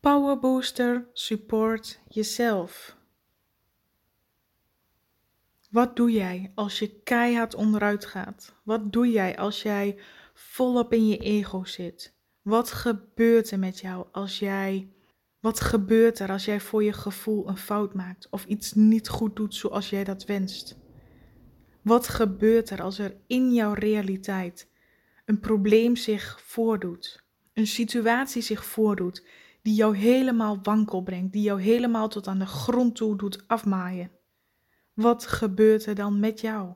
Power Booster Support jezelf. Wat doe jij als je keihard onderuit gaat? Wat doe jij als jij volop in je ego zit? Wat gebeurt er met jou als jij. Wat gebeurt er als jij voor je gevoel een fout maakt of iets niet goed doet zoals jij dat wenst? Wat gebeurt er als er in jouw realiteit een probleem zich voordoet, een situatie zich voordoet die jou helemaal wankel brengt, die jou helemaal tot aan de grond toe doet afmaaien? Wat gebeurt er dan met jou?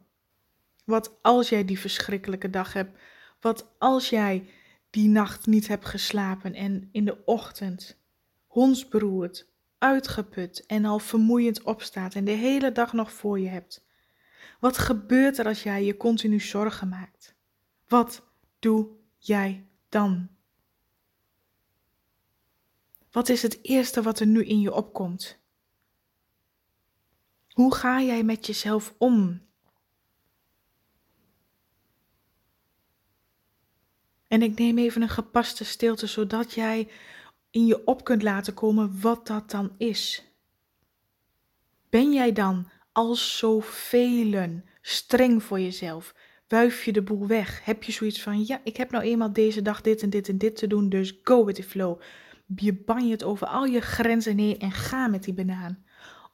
Wat als jij die verschrikkelijke dag hebt? Wat als jij die nacht niet hebt geslapen en in de ochtend hondsberoerd, uitgeput en al vermoeiend opstaat en de hele dag nog voor je hebt? Wat gebeurt er als jij je continu zorgen maakt? Wat doe jij dan? Wat is het eerste wat er nu in je opkomt? Hoe ga jij met jezelf om? En ik neem even een gepaste stilte, zodat jij in je op kunt laten komen wat dat dan is. Ben jij dan als zoveel streng voor jezelf? Wuif je de boel weg? Heb je zoiets van, ja, ik heb nou eenmaal deze dag dit en dit en dit te doen, dus go with the flow. Je het over al je grenzen heen en ga met die banaan.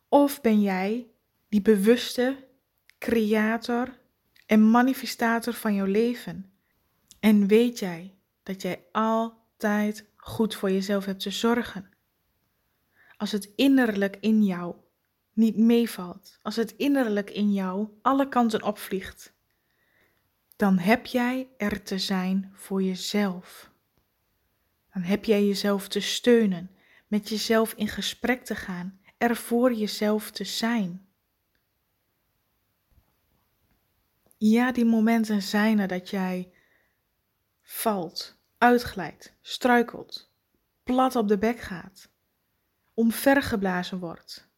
Of ben jij die bewuste creator en manifestator van jouw leven? En weet jij dat jij altijd goed voor jezelf hebt te zorgen? Als het innerlijk in jou niet meevalt, als het innerlijk in jou alle kanten opvliegt, dan heb jij er te zijn voor jezelf. Dan heb jij jezelf te steunen, met jezelf in gesprek te gaan, er voor jezelf te zijn. Ja, die momenten zijn er dat jij valt, uitglijdt, struikelt, plat op de bek gaat, omvergeblazen wordt.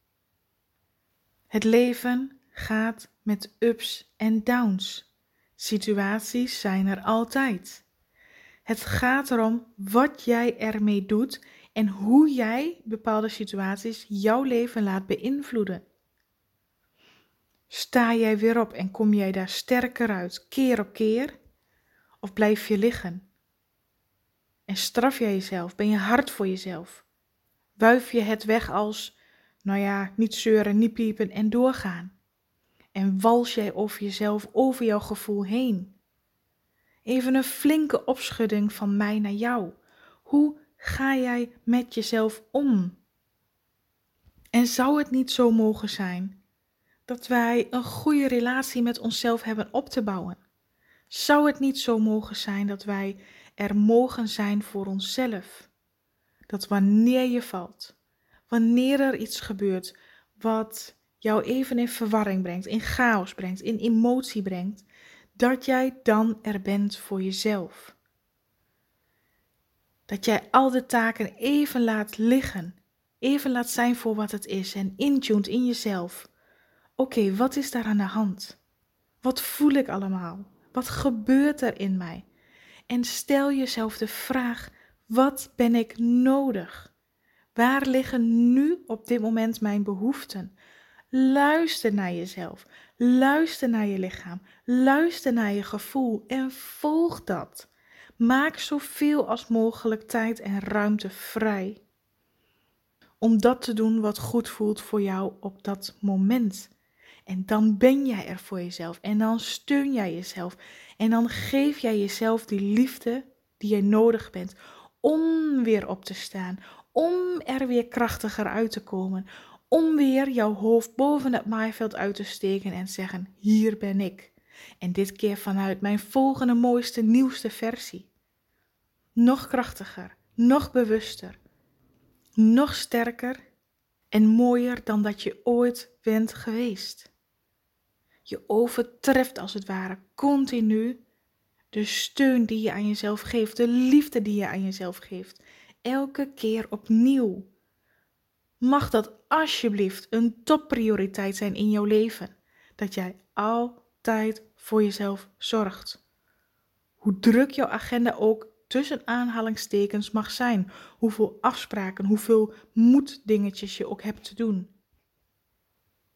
Het leven gaat met ups en downs. Situaties zijn er altijd. Het gaat erom wat jij ermee doet en hoe jij bepaalde situaties jouw leven laat beïnvloeden. Sta jij weer op en kom jij daar sterker uit, keer op keer? Of blijf je liggen? En straf jij jezelf? Ben je hard voor jezelf? Wuif je het weg als, nou ja, niet zeuren, niet piepen en doorgaan? En wals jij over jezelf, over jouw gevoel heen? Even een flinke opschudding van mij naar jou. Hoe ga jij met jezelf om? En zou het niet zo mogen zijn dat wij een goede relatie met onszelf hebben op te bouwen? Zou het niet zo mogen zijn dat wij er mogen zijn voor onszelf? Dat wanneer je valt, wanneer er iets gebeurt wat jou even in verwarring brengt, in chaos brengt, in emotie brengt, dat jij dan er bent voor jezelf. Dat jij al de taken even laat liggen, even laat zijn voor wat het is en intuned in jezelf. Oké, wat is daar aan de hand? Wat voel ik allemaal? Wat gebeurt er in mij? En stel jezelf de vraag: wat ben ik nodig? Waar liggen nu op dit moment mijn behoeften? Luister naar jezelf. Luister naar je lichaam. Luister naar je gevoel en volg dat. Maak zoveel als mogelijk tijd en ruimte vrij om dat te doen wat goed voelt voor jou op dat moment. En dan ben jij er voor jezelf. En dan steun jij jezelf. En dan geef jij jezelf die liefde die je nodig bent om weer op te staan. Om er weer krachtiger uit te komen. Om weer jouw hoofd boven het maaiveld uit te steken en zeggen: Hier ben ik. En dit keer vanuit mijn volgende mooiste, nieuwste versie. Nog krachtiger, nog bewuster, nog sterker en mooier dan dat je ooit bent geweest. Je overtreft als het ware continu de steun die je aan jezelf geeft, de liefde die je aan jezelf geeft. Elke keer opnieuw. Mag dat alsjeblieft een topprioriteit zijn in jouw leven? Dat jij altijd voor jezelf zorgt. Hoe druk jouw agenda ook tussen aanhalingstekens mag zijn. Hoeveel afspraken, hoeveel moeddingetjes je ook hebt te doen.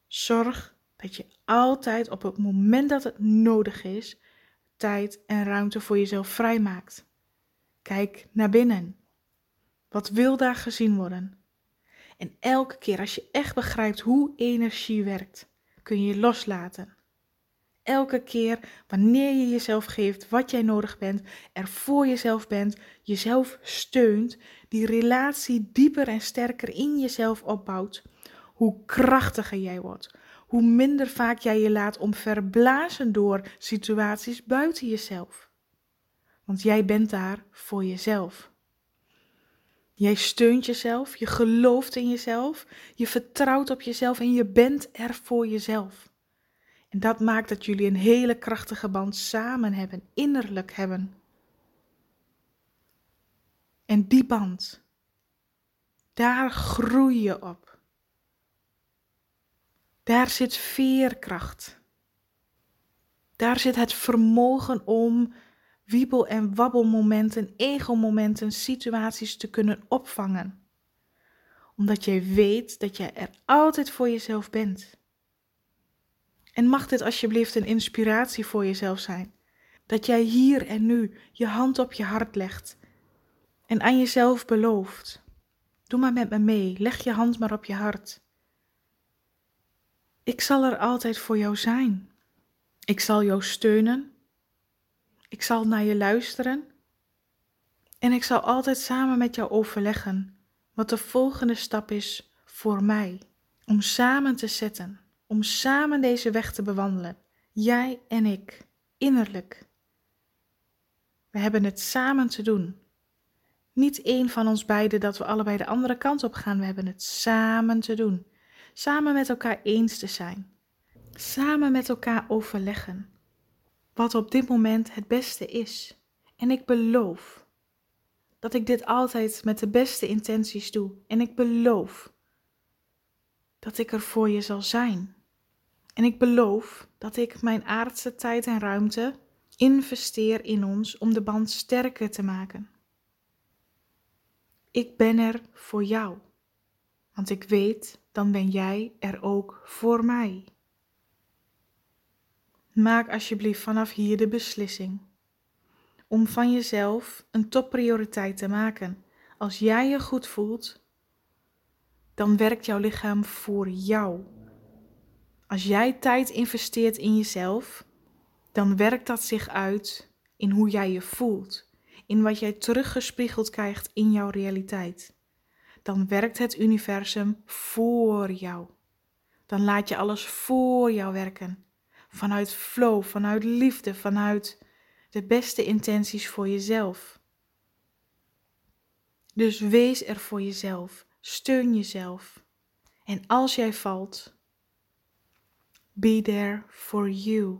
Zorg dat je altijd op het moment dat het nodig is, tijd en ruimte voor jezelf vrijmaakt. Kijk naar binnen. Wat wil daar gezien worden? En elke keer als je echt begrijpt hoe energie werkt, kun je loslaten. Elke keer wanneer je jezelf geeft wat jij nodig bent, er voor jezelf bent, jezelf steunt, die relatie dieper en sterker in jezelf opbouwt, hoe krachtiger jij wordt, hoe minder vaak jij je laat omverblazen door situaties buiten jezelf. Want jij bent daar voor jezelf. Jij steunt jezelf, je gelooft in jezelf, je vertrouwt op jezelf en je bent er voor jezelf. En dat maakt dat jullie een hele krachtige band samen hebben, innerlijk hebben. En die band, daar groei je op. Daar zit veerkracht. Daar zit het vermogen om wiebel- en wabbelmomenten, ego-momenten, situaties te kunnen opvangen. Omdat jij weet dat jij er altijd voor jezelf bent. En mag dit alsjeblieft een inspiratie voor jezelf zijn? Dat jij hier en nu je hand op je hart legt en aan jezelf belooft. Doe maar met me mee, leg je hand maar op je hart. Ik zal er altijd voor jou zijn. Ik zal jou steunen. Ik zal naar je luisteren. En ik zal altijd samen met jou overleggen wat de volgende stap is voor mij om samen te zetten om samen deze weg te bewandelen. Jij en ik, innerlijk. We hebben het samen te doen. Niet één van ons beiden dat we allebei de andere kant op gaan. We hebben het samen te doen. Samen met elkaar eens te zijn. Samen met elkaar overleggen. Wat op dit moment het beste is. En ik beloof dat ik dit altijd met de beste intenties doe. En ik beloof dat ik er voor je zal zijn. En ik beloof dat ik mijn aardse tijd en ruimte investeer in ons om de band sterker te maken. Ik ben er voor jou, want ik weet, dan ben jij er ook voor mij. Maak alsjeblieft vanaf hier de beslissing om van jezelf een topprioriteit te maken. Als jij je goed voelt, dan werkt jouw lichaam voor jou als jij tijd investeert in jezelf, dan werkt dat zich uit in hoe jij je voelt, in wat jij teruggespiegeld krijgt in jouw realiteit. Dan werkt het universum voor jou. Dan laat je alles voor jou werken. Vanuit flow, vanuit liefde, vanuit de beste intenties voor jezelf. Dus wees er voor jezelf, steun jezelf. En als jij valt, be there for you.